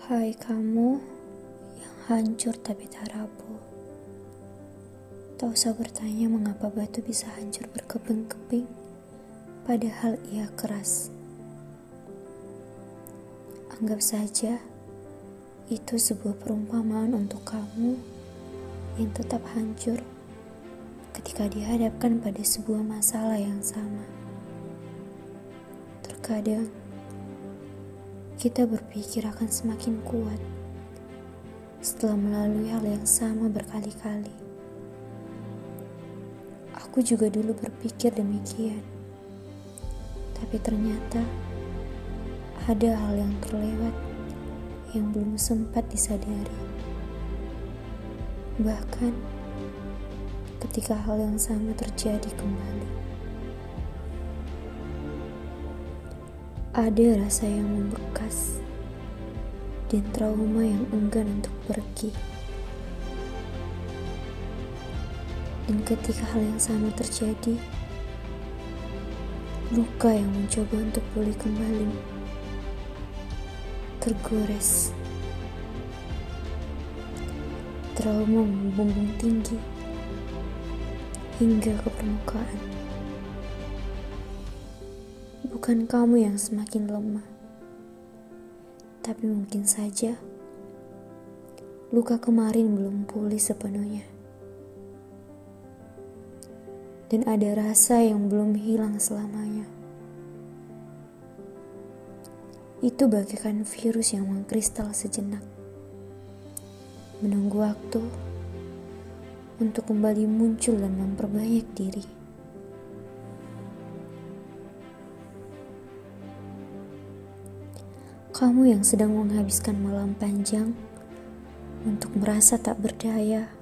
Hai kamu yang hancur tapi tak rapuh. Tak usah bertanya mengapa batu bisa hancur berkeping-keping, padahal ia keras. Anggap saja itu sebuah perumpamaan untuk kamu yang tetap hancur ketika dihadapkan pada sebuah masalah yang sama. Terkadang kita berpikir akan semakin kuat setelah melalui hal yang sama berkali-kali. Aku juga dulu berpikir demikian, tapi ternyata ada hal yang terlewat yang belum sempat disadari. Bahkan ketika hal yang sama terjadi kembali. Ada rasa yang membekas dan trauma yang enggan untuk pergi. Dan ketika hal yang sama terjadi, luka yang mencoba untuk pulih kembali tergores. Trauma membumbung tinggi hingga ke permukaan. Bukan kamu yang semakin lemah, tapi mungkin saja luka kemarin belum pulih sepenuhnya, dan ada rasa yang belum hilang selamanya. Itu bagaikan virus yang mengkristal sejenak, menunggu waktu untuk kembali muncul dan memperbanyak diri. Kamu yang sedang menghabiskan malam panjang untuk merasa tak berdaya,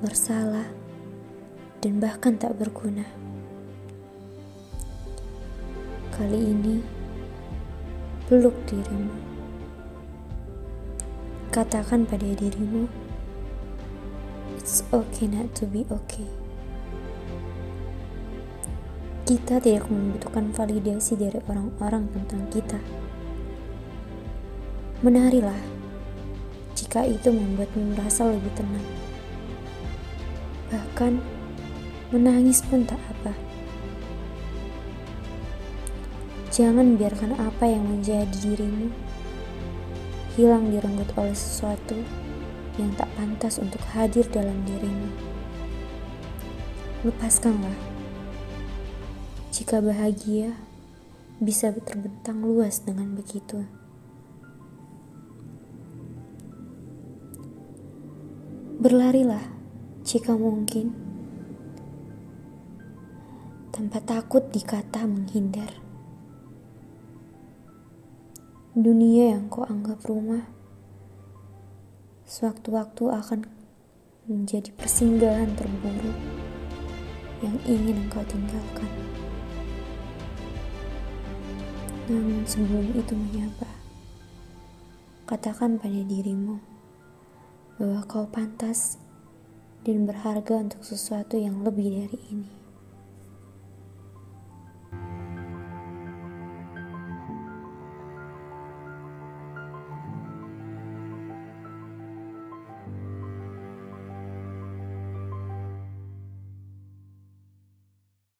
bersalah, dan bahkan tak berguna. Kali ini, peluk dirimu. Katakan pada dirimu, it's okay not to be okay. Kita tidak membutuhkan validasi dari orang-orang tentang kita. Menarilah jika itu membuatmu merasa lebih tenang. Bahkan menangis pun tak apa. Jangan biarkan apa yang menjadi dirimu hilang direnggut oleh sesuatu yang tak pantas untuk hadir dalam dirimu. Lepaskanlah. Jika bahagia bisa terbentang luas dengan begitu. Berlarilah jika mungkin, tanpa takut dikata menghindar. Dunia yang kau anggap rumah, sewaktu-waktu akan menjadi persinggahan terburuk yang ingin engkau tinggalkan. Namun sebelum itu menyapa, katakan pada dirimu, bahwa kau pantas dan berharga untuk sesuatu yang lebih dari ini.